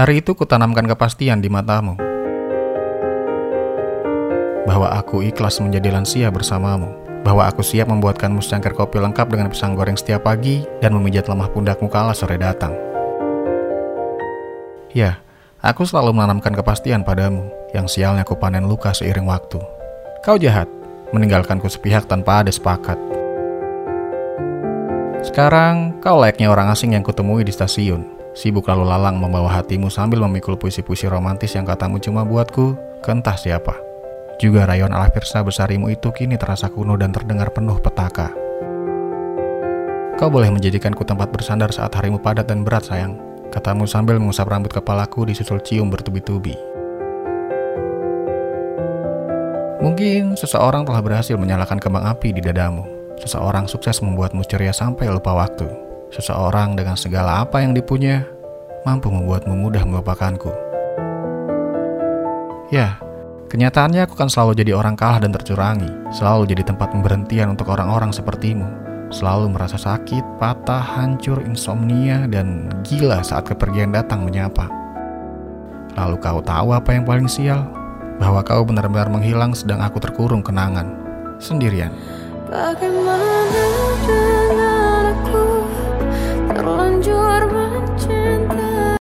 Hari itu kutanamkan kepastian di matamu. Bahwa aku ikhlas menjadi lansia bersamamu. Bahwa aku siap membuatkanmu secangkir kopi lengkap dengan pisang goreng setiap pagi dan memijat lemah pundakmu kala sore datang. Ya, aku selalu menanamkan kepastian padamu, yang sialnya ku panen luka seiring waktu. Kau jahat, meninggalkanku sepihak tanpa ada sepakat. Sekarang, kau layaknya orang asing yang kutemui di stasiun, Sibuk lalu lalang membawa hatimu sambil memikul puisi-puisi romantis yang katamu cuma buatku ke entah siapa. Juga rayon ala Firsa besarimu itu kini terasa kuno dan terdengar penuh petaka. Kau boleh menjadikanku tempat bersandar saat harimu padat dan berat sayang, katamu sambil mengusap rambut kepalaku di susul cium bertubi-tubi. Mungkin seseorang telah berhasil menyalakan kembang api di dadamu. Seseorang sukses membuatmu ceria sampai lupa waktu. Seseorang dengan segala apa yang dipunya mampu membuatmu mudah melupakanku. Ya, kenyataannya aku kan selalu jadi orang kalah dan tercurangi, selalu jadi tempat pemberhentian untuk orang-orang sepertimu, selalu merasa sakit, patah, hancur, insomnia, dan gila saat kepergian datang menyapa. Lalu kau tahu apa yang paling sial? Bahwa kau benar-benar menghilang sedang aku terkurung kenangan, sendirian. Bagaimana